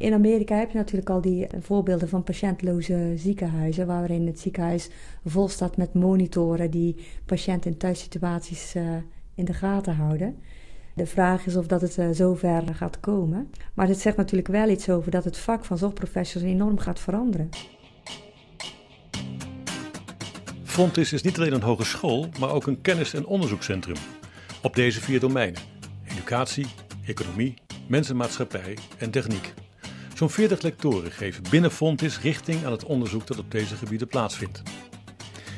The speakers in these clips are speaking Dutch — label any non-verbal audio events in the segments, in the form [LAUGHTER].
In Amerika heb je natuurlijk al die voorbeelden van patiëntloze ziekenhuizen, waarin het ziekenhuis vol staat met monitoren die patiënten in thuissituaties uh, in de gaten houden. De vraag is of dat het uh, zover gaat komen. Maar het zegt natuurlijk wel iets over dat het vak van zorgprofessionals enorm gaat veranderen. Fontis is niet alleen een hogeschool, maar ook een kennis- en onderzoekscentrum. Op deze vier domeinen: educatie, economie, mensenmaatschappij en techniek. Zo'n 40 lectoren geven binnen Fontis richting aan het onderzoek dat op deze gebieden plaatsvindt.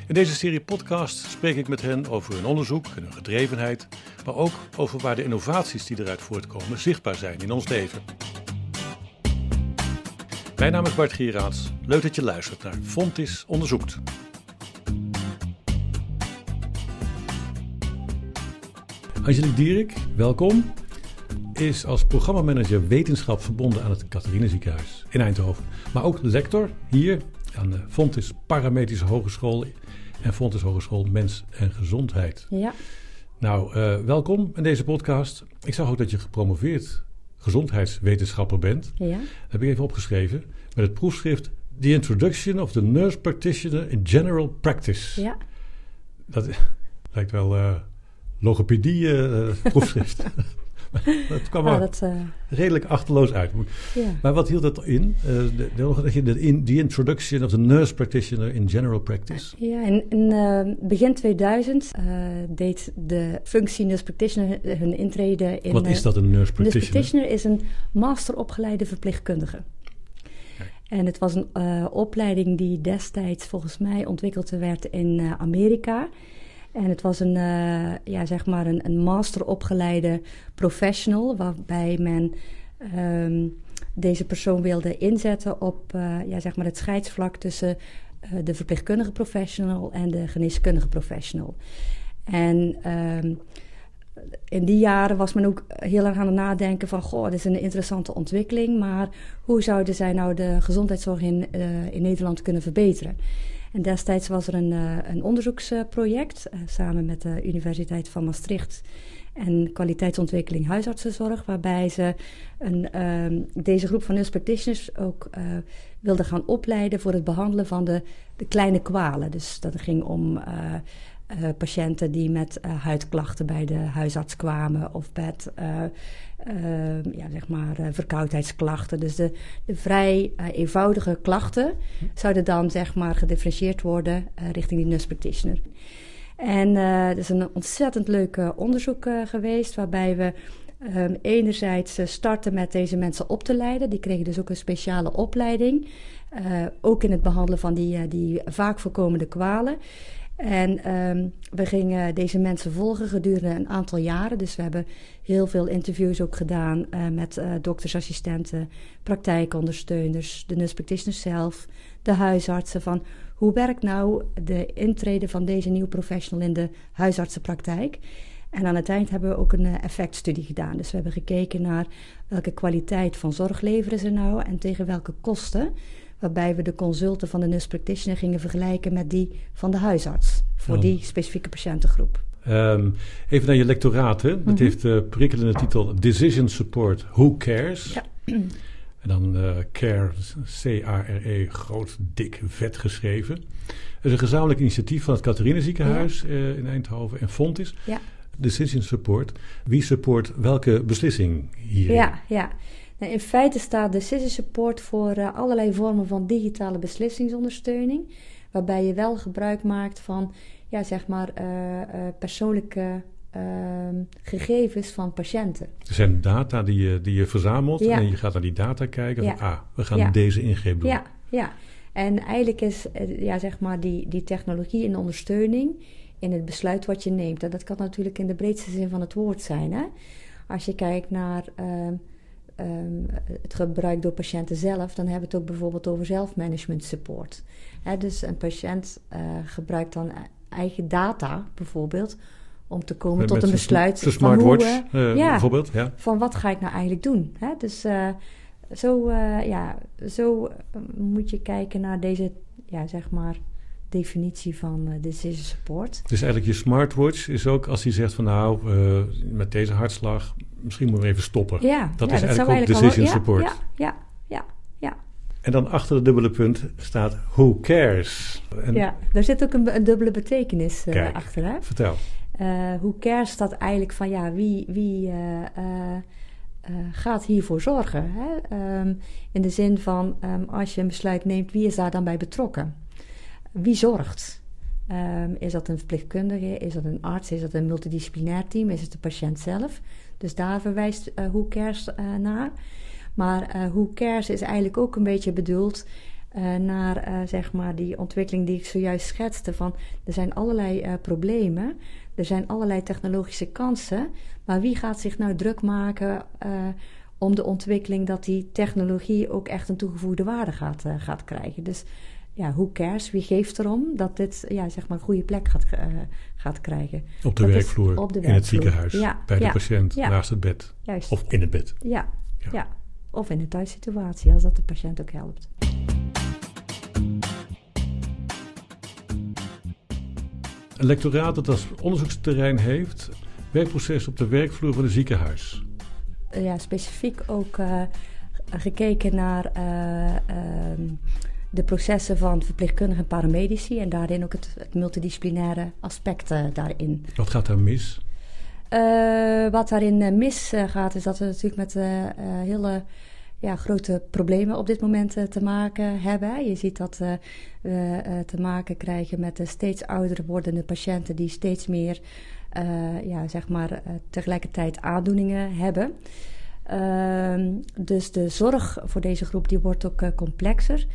In deze serie podcast spreek ik met hen over hun onderzoek en hun gedrevenheid, maar ook over waar de innovaties die eruit voortkomen zichtbaar zijn in ons leven. Mijn naam is Bart Gieraats. Leuk dat je luistert naar Fontis Onderzoekt. Angelique Dierik, welkom. Is als programmamanager wetenschap verbonden aan het Catharine Ziekenhuis in Eindhoven. Maar ook lector hier aan de Fontis Parametrische Hogeschool en Fontis Hogeschool Mens en Gezondheid. Ja. Nou, uh, welkom in deze podcast. Ik zag ook dat je gepromoveerd gezondheidswetenschapper bent. Ja. Dat heb ik even opgeschreven met het proefschrift The Introduction of the Nurse Practitioner in General Practice. Ja. Dat [LAUGHS] lijkt wel uh, logopedie-proefschrift. Uh, [LAUGHS] [LAUGHS] dat kwam ah, er dat, uh, redelijk achterloos uit. Maar wat hield dat in? Uh, de, de, de, in, the introduction of the nurse practitioner in general practice? Ja, in, in uh, begin 2000 deed de functie nurse practitioner hun intrede in... Wat is dat, een nurse practitioner? Nurse practitioner is een masteropgeleide verpleegkundige. En het was een opleiding die destijds volgens mij ontwikkeld werd in Amerika... En het was een, uh, ja, zeg maar een, een masteropgeleide professional, waarbij men um, deze persoon wilde inzetten op uh, ja, zeg maar het scheidsvlak tussen uh, de verpleegkundige professional en de geneeskundige professional. En um, in die jaren was men ook heel erg aan het nadenken van... goh, dit is een interessante ontwikkeling... maar hoe zouden zij nou de gezondheidszorg in, in Nederland kunnen verbeteren? En destijds was er een, uh, een onderzoeksproject uh, samen met de Universiteit van Maastricht en kwaliteitsontwikkeling huisartsenzorg, waarbij ze een, uh, deze groep van nurse practitioners ook uh, wilden gaan opleiden voor het behandelen van de, de kleine kwalen. Dus dat ging om uh, patiënten die met uh, huidklachten bij de huisarts kwamen of met uh, ja, zeg maar, verkoudheidsklachten. Dus de, de vrij eenvoudige klachten zouden dan zeg maar, gedifferentieerd worden richting die nurse practitioner. En het is een ontzettend leuk onderzoek geweest waarbij we Um, enerzijds starten met deze mensen op te leiden. Die kregen dus ook een speciale opleiding. Ook in het behandelen van die, die vaak voorkomende kwalen. En um, we gingen deze mensen volgen gedurende een aantal jaren. Dus we hebben heel veel interviews ook gedaan uh, met uh, doktersassistenten, praktijkondersteuners, de nurse practitioners zelf, de huisartsen. Van hoe werkt nou de intrede van deze nieuwe professional in de huisartsenpraktijk? En aan het eind hebben we ook een uh, effectstudie gedaan. Dus we hebben gekeken naar welke kwaliteit van zorg leveren ze nou en tegen welke kosten waarbij we de consulten van de nurse practitioner gingen vergelijken met die van de huisarts voor Oh. die specifieke patiëntengroep. Um, even naar je lectoraat. Hè? Dat Mhm. heeft de prikkelende titel Decision Support Who Cares? Ja. [CLEARS THROAT] En dan uh, CARE, C-A-R-E, groot, dik, vet geschreven. Het is een gezamenlijk initiatief van het Catharine Ziekenhuis uh, in Eindhoven en Fontis. Ja. Decision Support. Wie support welke beslissing hierin? Ja, ja. Nou, in feite staat Decision Support voor uh, allerlei vormen van digitale beslissingsondersteuning. Waarbij je wel gebruik maakt van ja, zeg maar, uh, uh, persoonlijke gegevens van patiënten. Er zijn data die je, die je verzamelt Ja. en je gaat naar die data kijken. Ja. Van, ah, we gaan Ja. deze ingreep doen. Ja, ja. En eigenlijk is eh, ja, zeg maar die, die technologie en ondersteuning in het besluit wat je neemt. En dat kan natuurlijk in de breedste zin van het woord zijn. Hè? Als je kijkt naar ehm, ehm, het gebruik door patiënten zelf, dan hebben we het ook bijvoorbeeld over zelfmanagement support. Dus een patiënt eh, gebruikt dan eigen data bijvoorbeeld om te komen Met- tot met een besluit Zijn van hoe, smartwatch eh, eh, ja, bijvoorbeeld. Ja. van wat ga ik nou eigenlijk doen. Dus zo, ja, zo moet je kijken naar deze, ja, zeg maar, definitie van eh decision support. Dus eigenlijk je smartwatch is ook als hij zegt van nou, eh, met deze hartslag, misschien moeten we even stoppen. Ja, Dat ja, is eigenlijk ook decision ja, support. Ja, ja, ja. En dan achter het dubbele punt staat Who Cares? En ja, daar zit ook een, een dubbele betekenis uh, achter. Hè? Vertel. Uh, who Cares staat eigenlijk van ja, wie, wie uh, gaat hiervoor zorgen? Hè? Um, in de zin van um, als je een besluit neemt, wie is daar dan bij betrokken? Wie zorgt? Um, is dat een verpleegkundige? Is dat een arts? Is dat een multidisciplinair team? Is het de patiënt zelf? Dus daar verwijst uh, Who Cares uh, naar. Maar uh, Who Cares is eigenlijk ook een beetje bedoeld naar zeg maar die ontwikkeling die ik zojuist schetste. Van er zijn allerlei problemen, er zijn allerlei technologische kansen. Maar wie gaat zich nou druk maken om de ontwikkeling dat die technologie ook echt een toegevoegde waarde gaat, gaat krijgen? Dus ja, who cares? Wie geeft erom dat dit ja, zeg maar een goede plek gaat, uh, gaat krijgen? Op de, werkvloer, op de werkvloer, in het ziekenhuis, ja, bij de patiënt, naast het bed. Juist. Of in het bed. Ja, ja. of in een thuissituatie, als dat de patiënt ook helpt. Een lectoraat dat als onderzoeksterrein heeft, werkproces op de werkvloer van een ziekenhuis. Ja, specifiek ook uh, gekeken naar... Uh, de processen van verpleegkundigen en paramedici en daarin ook het, het multidisciplinaire aspect uh, daarin. Wat gaat daar mis? Uh, wat daarin uh, mis gaat, is dat we natuurlijk met hele ja, grote problemen op dit moment te maken hebben. Je ziet dat we te maken krijgen met de steeds ouder wordende patiënten die steeds meer ja, zeg maar, tegelijkertijd aandoeningen hebben. Ehm, dus de zorg voor deze groep die wordt ook complexer.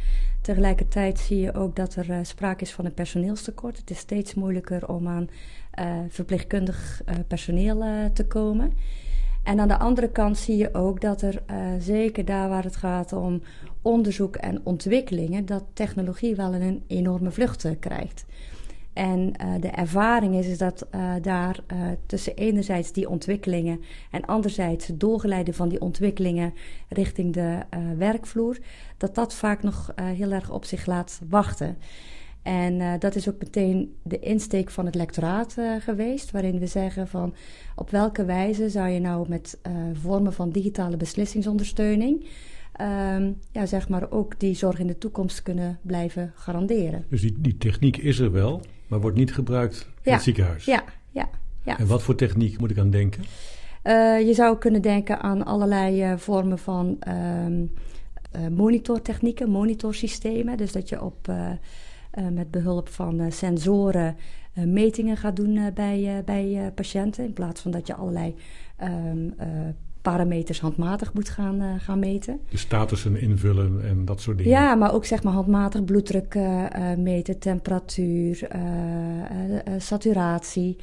Tegelijkertijd zie je ook dat er uh, sprake is van een personeelstekort. Het is steeds moeilijker om aan uh, verpleegkundig uh, personeel te komen. En aan de andere kant zie je ook dat er zeker daar waar het gaat om onderzoek en ontwikkelingen, dat technologie wel een enorme vlucht krijgt. En uh, de ervaring is, is dat uh, daar uh, tussen enerzijds die ontwikkelingen en anderzijds het doorgeleiden van die ontwikkelingen richting de werkvloer, dat dat vaak nog heel erg op zich laat wachten. En dat is ook meteen de insteek van het lectoraat geweest, waarin we zeggen van op welke wijze zou je nou met vormen van digitale beslissingsondersteuning um, ja, zeg maar ook die zorg in de toekomst kunnen blijven garanderen. Dus die, die techniek is er wel, maar wordt niet gebruikt in het ziekenhuis. Ja, ja, ja. En wat voor techniek moet ik aan denken? Uh, je zou kunnen denken aan allerlei uh, vormen van um, uh, monitortechnieken, monitorsystemen. Dus dat je op, met behulp van sensoren metingen gaat doen bij, bij patiënten. In plaats van dat je allerlei um, parameters handmatig moet gaan, uh, gaan meten. De statussen invullen en dat soort dingen. Ja, maar ook zeg maar handmatig bloeddruk uh, meten, temperatuur, saturatie.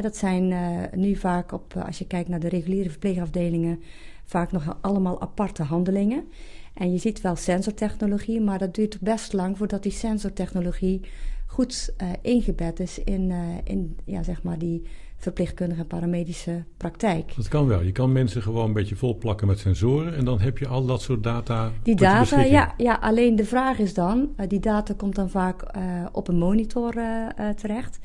dat zijn nu vaak op, als je kijkt naar de reguliere verpleegafdelingen, vaak nog allemaal aparte handelingen. En je ziet wel sensortechnologie, maar dat duurt best lang voordat die sensortechnologie goed ingebed is in, in ja, zeg maar die verpleegkundige en paramedische praktijk. Dat kan wel. Je kan mensen gewoon een beetje volplakken met sensoren en dan heb je al dat soort data. Die data, ja, ja. Alleen de vraag is dan, uh, die data komt dan vaak uh, op een monitor uh, terecht.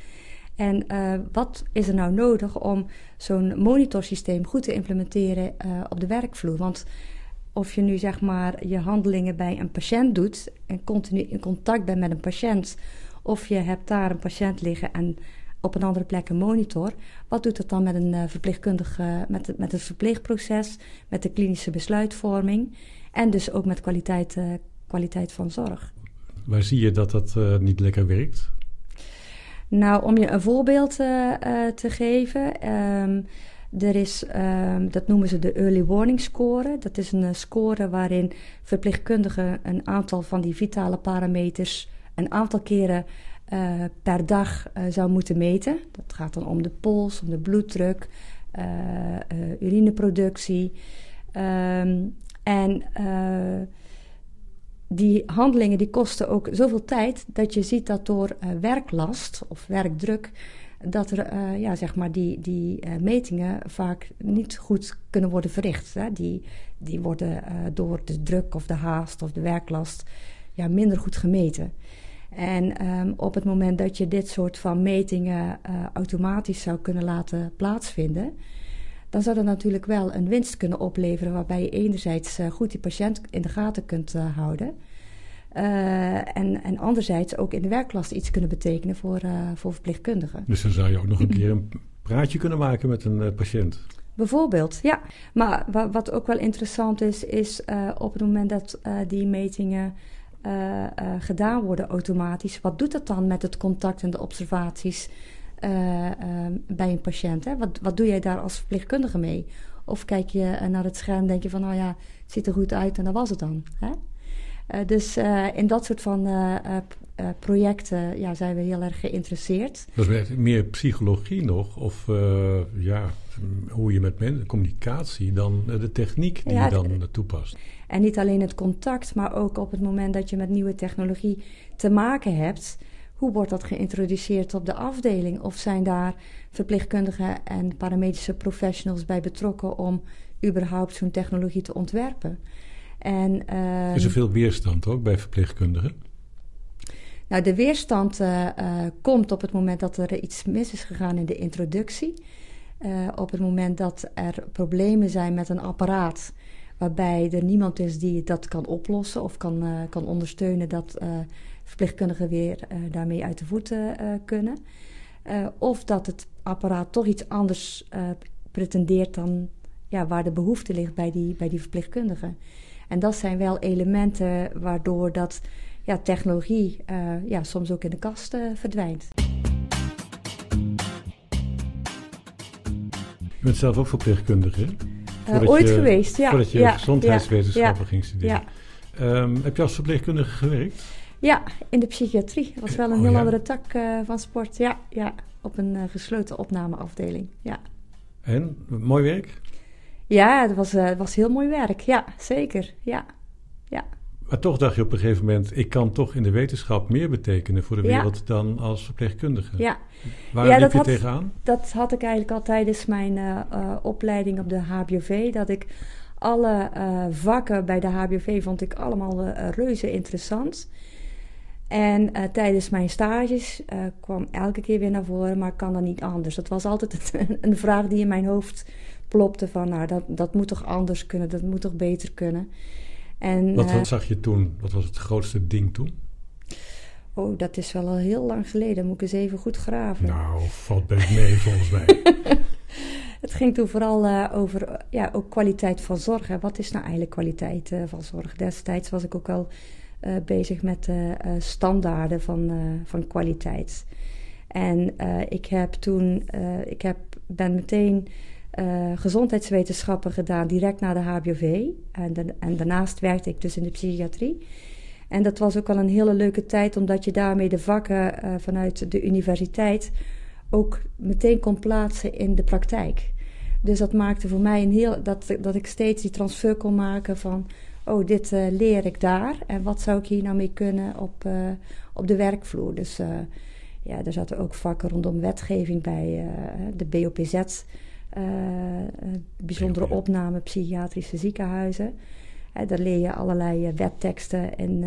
En wat is er nou nodig om zo'n monitorsysteem goed te implementeren op de werkvloer? Want of je nu zeg maar je handelingen bij een patiënt doet en continu in contact bent met een patiënt, of je hebt daar een patiënt liggen en op een andere plek een monitor. Wat doet het dan met een uh, verpleegkundige, met, het, met het verpleegproces, met de klinische besluitvorming en dus ook met kwaliteit, uh, kwaliteit van zorg? Waar zie je dat dat uh, niet lekker werkt? Nou, om je een voorbeeld te geven. Um, er is, um, dat noemen ze de Early Warning Score. Dat is een score waarin verpleegkundigen een aantal van die vitale parameters een aantal keren uh, per dag uh, zou moeten meten. Dat gaat dan om de pols, om de bloeddruk, uh, urineproductie. Um, en die handelingen die kosten ook zoveel tijd dat je ziet dat door werklast of werkdruk dat er ja, zeg maar die, die metingen vaak niet goed kunnen worden verricht. Hè. Die, die worden door de druk of de haast of de werklast ja, minder goed gemeten. En um, op het moment dat je dit soort van metingen uh, automatisch zou kunnen laten plaatsvinden, dan zou dat natuurlijk wel een winst kunnen opleveren, waarbij je enerzijds uh, goed die patiënt in de gaten kunt uh, houden. en, en anderzijds ook in de werklast iets kunnen betekenen voor, voor verpleegkundigen. Dus dan zou je ook nog een keer een praatje kunnen maken met een patiënt. Bijvoorbeeld, ja. Maar wat ook wel interessant is, is op het moment dat die metingen gedaan worden automatisch, wat doet dat dan met het contact en de observaties uh, bij een patiënt. Hè? Wat, wat doe jij daar als verpleegkundige mee? Of kijk je eh, naar het scherm en denk je van, nou ja, het ziet er goed uit en dat was het dan. Hè? Dus in dat soort van projecten ja, zijn we heel erg geïnteresseerd. Dat is meer psychologie nog, of ja, hoe je met mensen, communicatie, dan de techniek die je dan toepast. En niet alleen het contact, maar ook op het moment dat je met nieuwe technologie te maken hebt hoe wordt dat geïntroduceerd op de afdeling? Of zijn daar verpleegkundigen en paramedische professionals bij betrokken om überhaupt zo'n technologie te ontwerpen? En, uh, is er veel weerstand ook bij verpleegkundigen? Nou, de weerstand uh, uh, komt op het moment dat er iets mis is gegaan in de introductie. Uh, op het moment dat er problemen zijn met een apparaat waarbij er niemand is die dat kan oplossen of kan, kan ondersteunen dat verpleegkundigen weer uh, daarmee uit de voeten uh, kunnen. Uh, of dat het apparaat toch iets anders pretendeert dan ja, waar de behoefte ligt bij die, bij die verpleegkundigen. En dat zijn wel elementen waardoor dat ja, technologie ja, soms ook in de kast verdwijnt. Je bent zelf ook verpleegkundige, ooit geweest, ja. Voordat je ja, gezondheidswetenschappen ja, ging studeren. Um, heb je als verpleegkundige gewerkt? Ja, in de psychiatrie. Dat was wel een oh, heel andere tak uh, van sport. Ja, ja op een uh, gesloten opnameafdeling. Ja. En, mooi werk? Ja, het was, uh, was heel mooi werk. Ja, zeker. Ja. Maar toch dacht je op een gegeven moment... ik kan toch in de wetenschap meer betekenen voor de wereld... Ja. dan als verpleegkundige. Ja. Waar ja, liep je had, tegenaan? Dat had ik eigenlijk al tijdens mijn opleiding op de HBOV. Dat ik alle vakken bij de HBOV vond ik allemaal reuze interessant... En tijdens mijn stages kwam elke keer weer naar voren, maar kan dat niet anders? Dat was altijd [LAUGHS] een, een, vraag die in mijn hoofd plopte van, nou, dat, dat moet toch anders kunnen, dat moet toch beter kunnen. En, wat, wat uh, zag je toen? Wat was het grootste ding toen? Oh, dat is wel al heel lang geleden. Moet ik eens even goed graven. Nou, valt best mee [LAUGHS] volgens mij. het ging toen vooral over ja, ook kwaliteit van zorg. Hè. Wat is nou eigenlijk kwaliteit van zorg? Destijds was ik ook wel uh, bezig met de standaarden van, van kwaliteit. En ik heb toen, ik heb, ben meteen gezondheidswetenschappen gedaan, direct na de HBOV. En, en daarnaast werkte ik dus in de psychiatrie. En dat was ook al een hele leuke tijd, omdat je daarmee de vakken vanuit de universiteit ook meteen kon plaatsen in de praktijk. Dus dat maakte voor mij een heel. dat, dat ik steeds die transfer kon maken van oh, dit uh, leer ik daar en wat zou ik hier nou mee kunnen op, uh, op de werkvloer. Dus uh, ja, er zaten ook vakken rondom wetgeving bij, de BOPZ, bijzondere opname psychiatrische ziekenhuizen. daar leer je allerlei wetteksten in,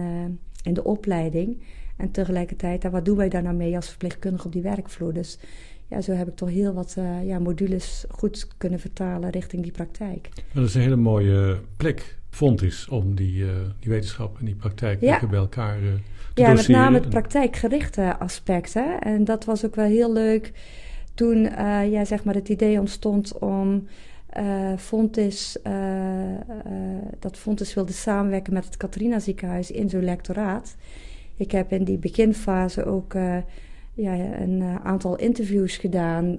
in de opleiding. En tegelijkertijd, wat doen wij daar nou mee als verpleegkundige op die werkvloer? Dus ja, zo heb ik toch heel wat ja, modules goed kunnen vertalen richting die praktijk. Dat is een hele mooie plek vond is om die, uh, die wetenschap en die praktijk ja. bij elkaar uh, te Ja, met name het praktijkgerichte aspect. Hè? En dat was ook wel heel leuk toen uh, ja, zeg maar het idee ontstond om Fontis, dat Fontis wilde samenwerken met het Catharina ziekenhuis in zo'n lectoraat. Ik heb in die beginfase ook ja, een aantal interviews gedaan,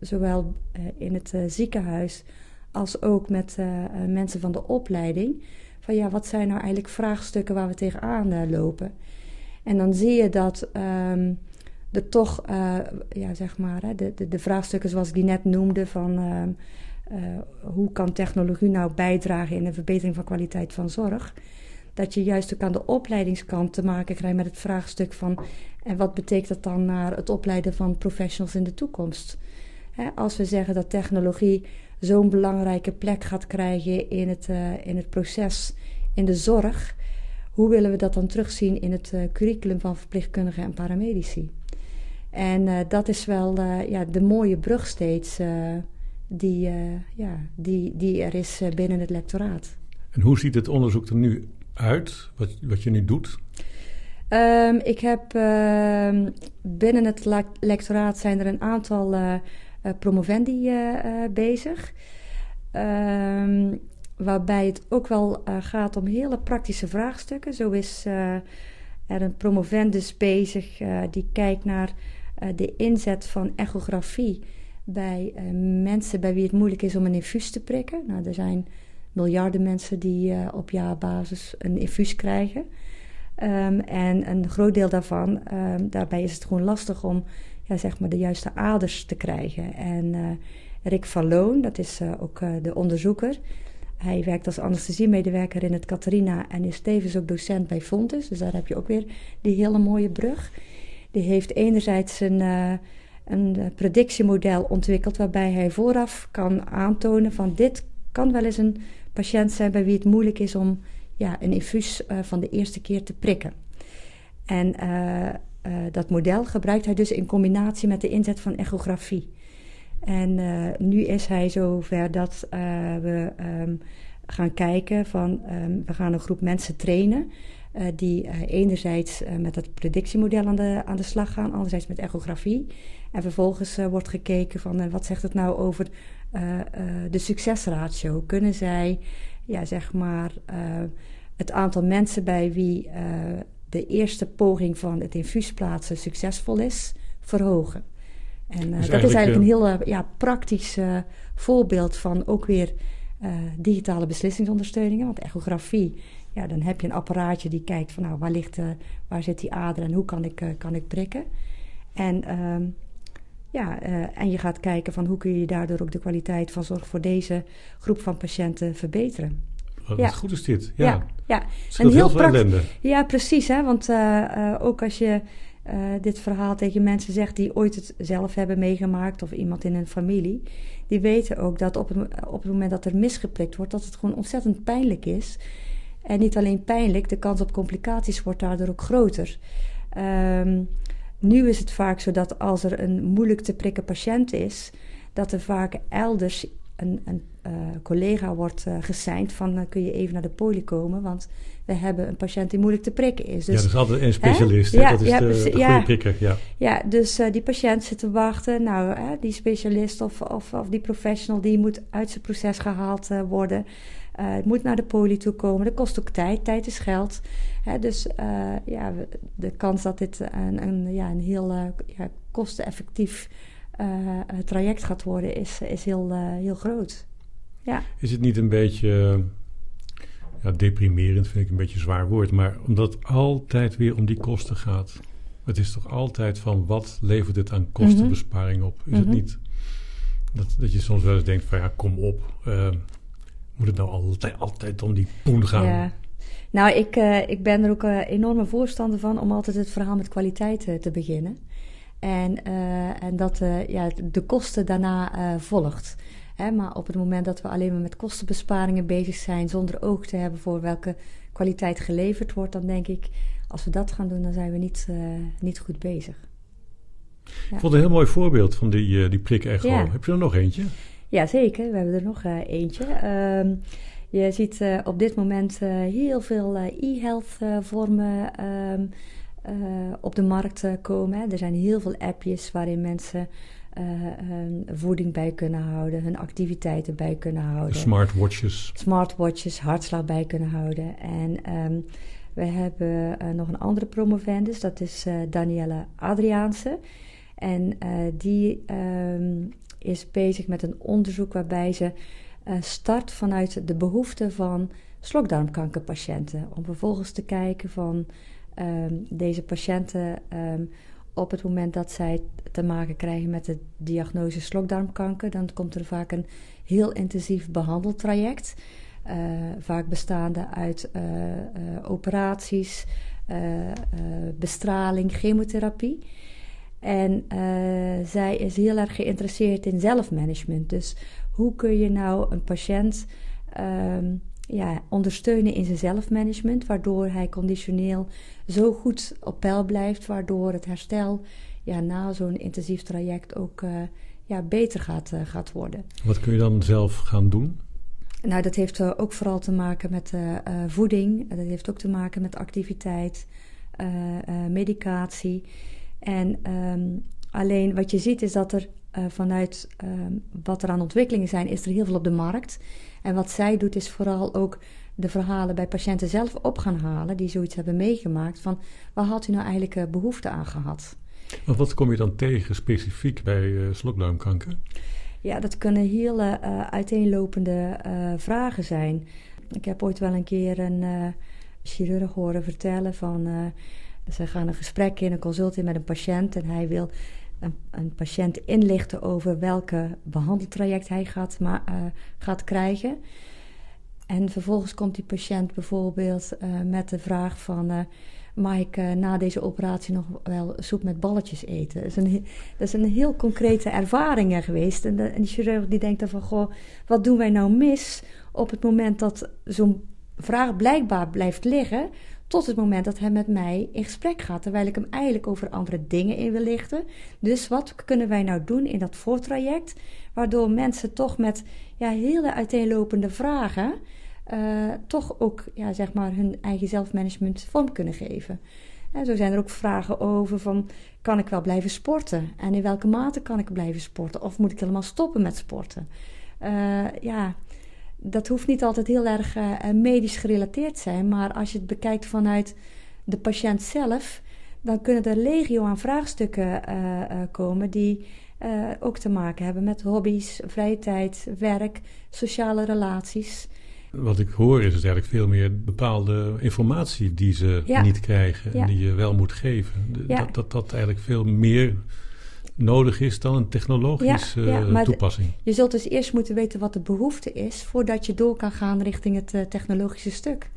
zowel in het ziekenhuis als ook met uh, mensen van de opleiding. Van ja, wat zijn nou eigenlijk vraagstukken waar we tegenaan uh, lopen? En dan zie je dat um, er toch, uh, ja, zeg maar, hè, de, de, de, vraagstukken zoals ik die net noemde, van ehm, hoe kan technologie nou bijdragen in de verbetering van kwaliteit van zorg? Dat je juist ook aan de opleidingskant te maken krijgt met het vraagstuk van, en wat betekent dat dan naar het opleiden van professionals in de toekomst? Hè, als we zeggen dat technologie zo'n belangrijke plek gaat krijgen in het, uh, in het proces in de zorg, hoe willen we dat dan terugzien in het curriculum van verpleegkundigen en paramedici? En uh, dat is wel ja, de mooie brug steeds die, ja, die, die er is binnen het lectoraat. En hoe ziet het onderzoek er nu uit wat, wat je nu doet? Um, ik heb uh, binnen het lectoraat zijn er een aantal promovendi bezig. Um, waarbij het ook wel gaat om hele praktische vraagstukken. Zo is er een promovendus bezig die kijkt naar de inzet van echografie bij mensen bij wie het moeilijk is om een infuus te prikken. Nou, er zijn miljarden mensen die op jaarbasis een infuus krijgen. Um, en een groot deel daarvan, um, daarbij is het gewoon lastig om ja, zeg maar de juiste aders te krijgen. En Rick van Loon, dat is ook de onderzoeker. Hij werkt als anesthesiemedewerker in het Catharina en is tevens ook docent bij Fontes. Dus daar heb je ook weer die hele mooie brug. Die heeft enerzijds een, een predictiemodel ontwikkeld waarbij hij vooraf kan aantonen van dit kan wel eens een patiënt zijn bij wie het moeilijk is om ja, een infuus uh, van de eerste keer te prikken. En dat model gebruikt hij dus in combinatie met de inzet van echografie. En nu is hij zover dat we um, gaan kijken van um, we gaan een groep mensen trainen. Die enerzijds met het predictiemodel aan de, aan de slag gaan, anderzijds met echografie. En vervolgens wordt gekeken van wat zegt het nou over de succesratio. Kunnen zij ja, zeg maar, het aantal mensen bij wie de eerste poging van het infuus plaatsen succesvol is, verhogen. En uh, dus dat is eigenlijk een heel ja, praktisch voorbeeld van ook weer digitale beslissingsondersteuningen. Want echografie, ja, dan heb je een apparaatje die kijkt van nou, waar, ligt, waar zit die ader en hoe kan ik, kan ik prikken. En ehm, ja, uh, en je gaat kijken van hoe kun je daardoor ook de kwaliteit van zorg voor deze groep van patiënten verbeteren. Wat ja. goed is dit. Ja, ja. ja. En heel, ellende. Ja, precies. Hè? Want ook als je dit verhaal tegen mensen zegt die ooit het zelf hebben meegemaakt of iemand in een familie, die weten ook dat op het, op het moment dat er misgeprikt wordt, dat het gewoon ontzettend pijnlijk is. En niet alleen pijnlijk, de kans op complicaties wordt daardoor ook groter. Um, nu is het vaak zo dat als er een moeilijk te prikken patiënt is, dat er vaak elders een, een uh, collega wordt uh, geseind van uh, kun je even naar de poli komen, want we hebben een patiënt die moeilijk te prikken is. Dus, ja, dat is altijd een specialist, hè? Ja, dat is ja, de, de goede ja, prikker. Ja, ja dus die patiënt zit te wachten. Nou, die specialist of, of, of, die professional die moet uit zijn proces gehaald worden. Het moet naar de poli toe komen. Dat kost ook tijd. Tijd is geld. Hè, dus ja, de kans dat dit een, een, ja, een heel ja, kosteneffectief traject gaat worden is, is heel, heel groot. Ja. Is het niet een beetje ja, deprimerend, vind ik een beetje een zwaar woord, maar omdat het altijd weer om die kosten gaat. Het is toch altijd van wat levert het aan kostenbesparing op? Is het mhm. niet dat, dat je soms wel eens denkt van ja, kom op, uh, moet het nou altijd, altijd om die poen gaan? Ja. Nou, ik, uh, ik ben er ook uh, enorme voorstander van om altijd het verhaal met kwaliteit te beginnen. En, en dat ja, de kosten daarna volgt. Hè, maar op het moment dat we alleen maar met kostenbesparingen bezig zijn, zonder oog te hebben voor welke kwaliteit geleverd wordt, dan denk ik, als we dat gaan doen, dan zijn we niet, niet goed bezig. Ja. Ik vond een heel mooi voorbeeld van die, die prik-echo. Ja. Heb je er nog eentje? Ja, zeker. We hebben er nog uh, eentje. Um, je ziet op dit moment heel veel e-health vormen um, op de markt komen. Hè. Er zijn heel veel appjes waarin mensen hun voeding bij kunnen houden, hun activiteiten bij kunnen houden. Smartwatches. Smartwatches, hartslag bij kunnen houden. En um, we hebben nog een andere promovendus, dat is Danielle Adriaanse. En die um, is bezig met een onderzoek waarbij ze start vanuit de behoeften van slokdarmkankerpatiënten. Om vervolgens te kijken van um, deze patiënten op het moment dat zij te maken krijgen met de diagnose slokdarmkanker, dan komt er vaak een heel intensief behandeltraject. Uh, vaak bestaande uit uh, operaties, bestraling, chemotherapie. En zij is heel erg geïnteresseerd in zelfmanagement. Dus hoe kun je nou een patiënt ehm, ja, ondersteunen in zijn zelfmanagement, waardoor hij conditioneel zo goed op peil blijft, waardoor het herstel ja, na zo'n intensief traject ook uh, ja, beter gaat, uh, gaat worden. Wat kun je dan zelf gaan doen? Nou, dat heeft ook vooral te maken met voeding. Dat heeft ook te maken met activiteit, medicatie. En ehm, alleen wat je ziet is dat er vanuit ehm, wat er aan ontwikkelingen zijn, is er heel veel op de markt. En wat zij doet is vooral ook de verhalen bij patiënten zelf op gaan halen die zoiets hebben meegemaakt van waar had u nou eigenlijk eh, behoefte aan gehad? Maar wat kom je dan tegen specifiek bij uh, slokdarmkanker? Ja, dat kunnen hele uh, uiteenlopende vragen zijn. Ik heb ooit wel een keer een chirurg horen vertellen van ze gaan een gesprek in, een consult in met een patiënt en hij wil een, een patiënt inlichten over welke behandeltraject hij gaat, maar, gaat krijgen. En vervolgens komt die patiënt bijvoorbeeld uh, met de vraag van... Uh, mag ik na deze operatie nog wel soep met balletjes eten? Dat is een, dat is een heel concrete ervaring geweest. En, de, chirurg die denkt dan van... Goh, wat doen wij nou mis op het moment dat zo'n vraag blijkbaar blijft liggen... tot het moment dat hij met mij in gesprek gaat... terwijl ik hem eigenlijk over andere dingen in wil lichten. Dus wat kunnen wij nou doen in dat voortraject... waardoor mensen toch met ja, hele uiteenlopende vragen uh, toch ook ja, zeg maar hun eigen zelfmanagement vorm kunnen geven. En zo zijn er ook vragen over van, kan ik wel blijven sporten? En in welke mate kan ik blijven sporten? Of moet ik helemaal stoppen met sporten? Uh, ja, dat hoeft niet altijd heel erg uh, medisch gerelateerd zijn. Maar als je het bekijkt vanuit de patiënt zelf... dan kunnen er legio aan vraagstukken komen... die ook te maken hebben met hobby's, vrije tijd, werk, sociale relaties... Wat ik hoor is het eigenlijk veel meer bepaalde informatie die ze niet krijgen en die je wel moet geven. Dat, dat dat eigenlijk veel meer nodig is dan een technologische toepassing. Je zult dus eerst moeten weten wat de behoefte is voordat je door kan gaan richting het uh, technologische stuk.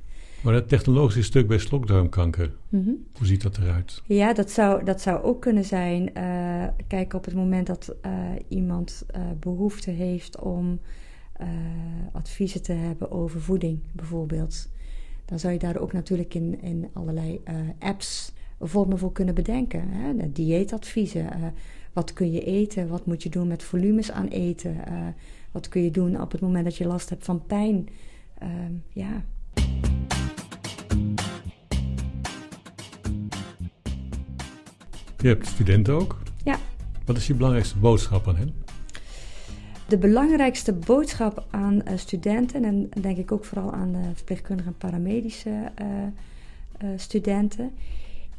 Maar het technologische stuk bij slokdarmkanker, mhm. hoe ziet dat eruit? Ja, dat zou, dat zou ook kunnen zijn. Uh, kijk, op het moment dat uh, iemand behoefte heeft om adviezen te hebben over voeding bijvoorbeeld. Dan zou je daar ook natuurlijk in, in allerlei apps vormen voor kunnen bedenken. Hè? Dieetadviezen. Wat kun je eten? Wat moet je doen met volumes aan eten? wat kun je doen op het moment dat je last hebt van pijn? Ehm, ja. Je hebt studenten ook. Ja. Wat is je belangrijkste boodschap aan hen? De belangrijkste boodschap aan uh, studenten, en denk ik ook vooral aan de verpleegkundige en paramedische studenten,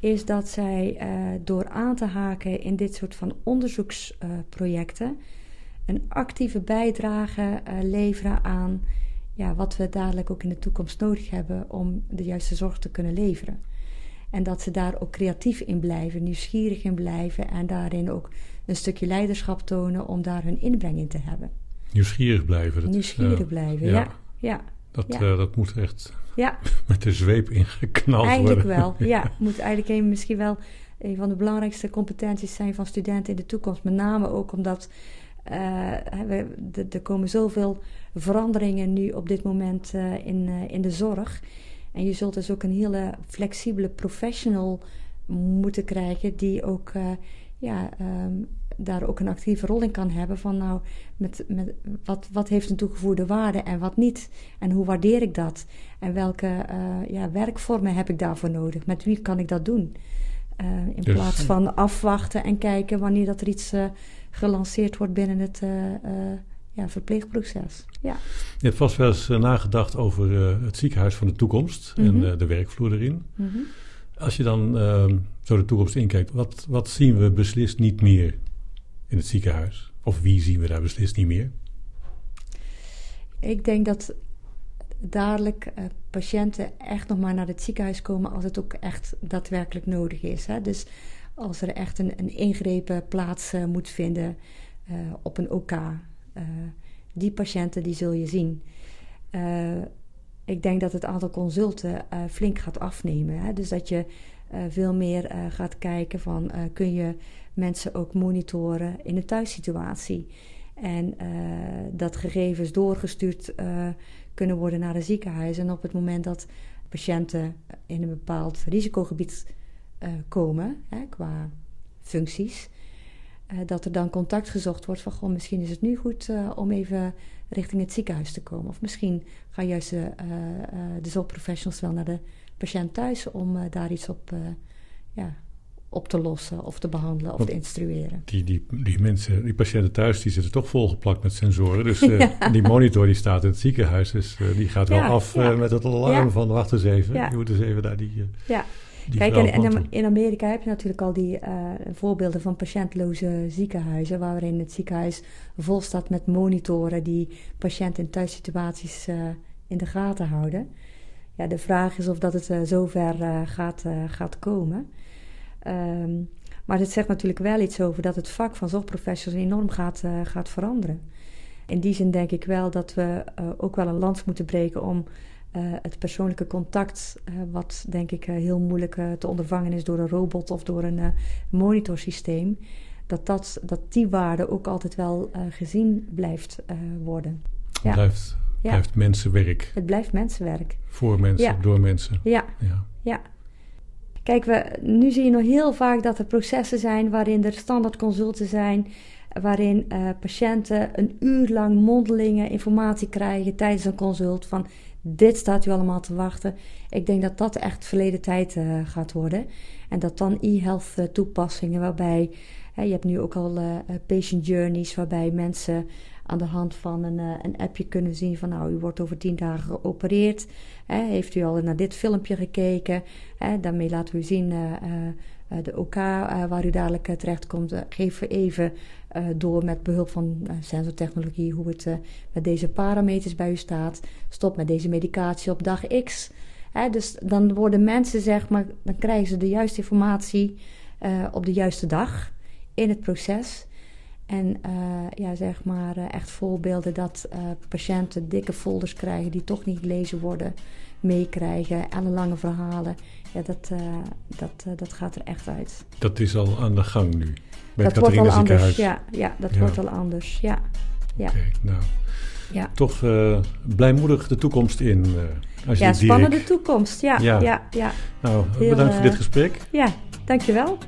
is dat zij door aan te haken in dit soort van onderzoeksprojecten een actieve bijdrage leveren aan ja, wat we dadelijk ook in de toekomst nodig hebben om de juiste zorg te kunnen leveren. En dat ze daar ook creatief in blijven, nieuwsgierig in blijven en daarin ook een stukje leiderschap tonen om daar hun inbreng in te hebben. Nieuwsgierig blijven. Dat nieuwsgierig blijven, ja. ja. Dat, ja. Uh, dat moet echt ja. [LAUGHS] met de zweep ingeknald eigenlijk worden. Eigenlijk wel, [LAUGHS] ja. Moet eigenlijk een, misschien wel een van de belangrijkste competenties zijn van studenten in de toekomst. Met name ook omdat uh, er komen zoveel veranderingen nu op dit moment uh, in, in de zorg. En je zult dus ook een hele flexibele professional moeten krijgen die ook ja, um, daar ook een actieve rol in kan hebben. Van nou, met, met wat, wat heeft een toegevoegde waarde en wat niet? En hoe waardeer ik dat? En welke uh, ja, werkvormen heb ik daarvoor nodig? Met wie kan ik dat doen? Uh, in dus, plaats van afwachten en kijken wanneer dat er iets uh, gelanceerd wordt binnen het ja, verpleegproces. Ja. Je hebt vast wel eens nagedacht over het ziekenhuis van de toekomst mm -hmm. en de werkvloer erin. Mm -hmm. Als je dan ehm, zo de toekomst inkijkt, wat, wat zien we beslist niet meer in het ziekenhuis? Of wie zien we daar beslist niet meer? Ik denk dat dadelijk uh, patiënten echt nog maar naar het ziekenhuis komen als het ook echt daadwerkelijk nodig is. Hè? Dus als er echt een, een ingrepen plaats uh, moet vinden uh, op een OK, die patiënten die zul je zien. ik denk dat het aantal consulten flink gaat afnemen. Hè? Dus dat je veel meer gaat kijken van kun je mensen ook monitoren in een thuissituatie. En uh, dat gegevens doorgestuurd uh, kunnen worden naar een ziekenhuis. En op het moment dat patiënten in een bepaald risicogebied uh, komen, hè, qua functies, dat er dan contact gezocht wordt van, goh, misschien is het nu goed om even richting het ziekenhuis te komen. Of misschien gaan juist de, de zorgprofessionals wel naar de patiënt thuis om daar iets op ja, op te lossen of te behandelen of te instrueren. Die, die, die mensen, die patiënten thuis, die zitten toch volgeplakt met sensoren. Dus [LAUGHS] uh, die monitor die staat in het ziekenhuis, dus uh, die gaat wel af uh, met het alarm van wacht eens even. Je moet eens even daar die... ja. Kijk, en, in Amerika heb je natuurlijk al die voorbeelden van patiëntloze ziekenhuizen, waarin het ziekenhuis vol staat met monitoren die patiënten in thuissituaties in de gaten houden. Ja, de vraag is of dat het zover gaat, gaat komen. Um, maar het zegt natuurlijk wel iets over dat het vak van zorgprofessionals enorm gaat, uh, gaat veranderen. In die zin denk ik wel dat we uh, ook wel een lans moeten breken om uh, het persoonlijke contact, wat denk ik heel moeilijk te ondervangen is door een robot of door een monitorsysteem, dat, dat, dat die waarde ook altijd wel gezien blijft worden. Het ja. blijft, blijft mensenwerk. Het blijft mensenwerk. Voor mensen, ja. door mensen. Ja. ja. Kijk, we, nu zie je nog heel vaak dat er processen zijn waarin er standaard consulten zijn, waarin uh, patiënten een uur lang mondelinge informatie krijgen tijdens een consult van dit staat u allemaal te wachten. Ik denk dat dat echt verleden tijd uh, gaat worden. En dat dan e-health uh, toepassingen waarbij, je hebt nu ook al patient journeys waarbij mensen aan de hand van een, uh, een appje kunnen zien van nou, u wordt over tien dagen geopereerd. Hè, heeft u al naar dit filmpje gekeken? Hè, daarmee laten we zien uh, uh, de OK waar u dadelijk terecht komt. geef even door met behulp van sensortechnologie hoe het met deze parameters bij u staat. Stop met deze medicatie op dag X. Dus dan worden mensen, zeg maar, dan krijgen ze de juiste informatie op de juiste dag in het proces. En uh, ja, zeg maar uh, echt voorbeelden dat uh, patiënten dikke folders krijgen die toch niet gelezen worden, meekrijgen, lange verhalen. Ja, dat, dat, dat gaat er echt uit. Dat is al aan de gang nu. Bij dat wordt al anders. Ja, ja dat wordt al anders. Ja. ja. Oké, okay, nou. Ja. Toch blijmoedig de toekomst in. als je ja, spannende toekomst. Ja, ja. ja, ja. Nou, Heel, bedankt voor dit gesprek. Ja, dankjewel.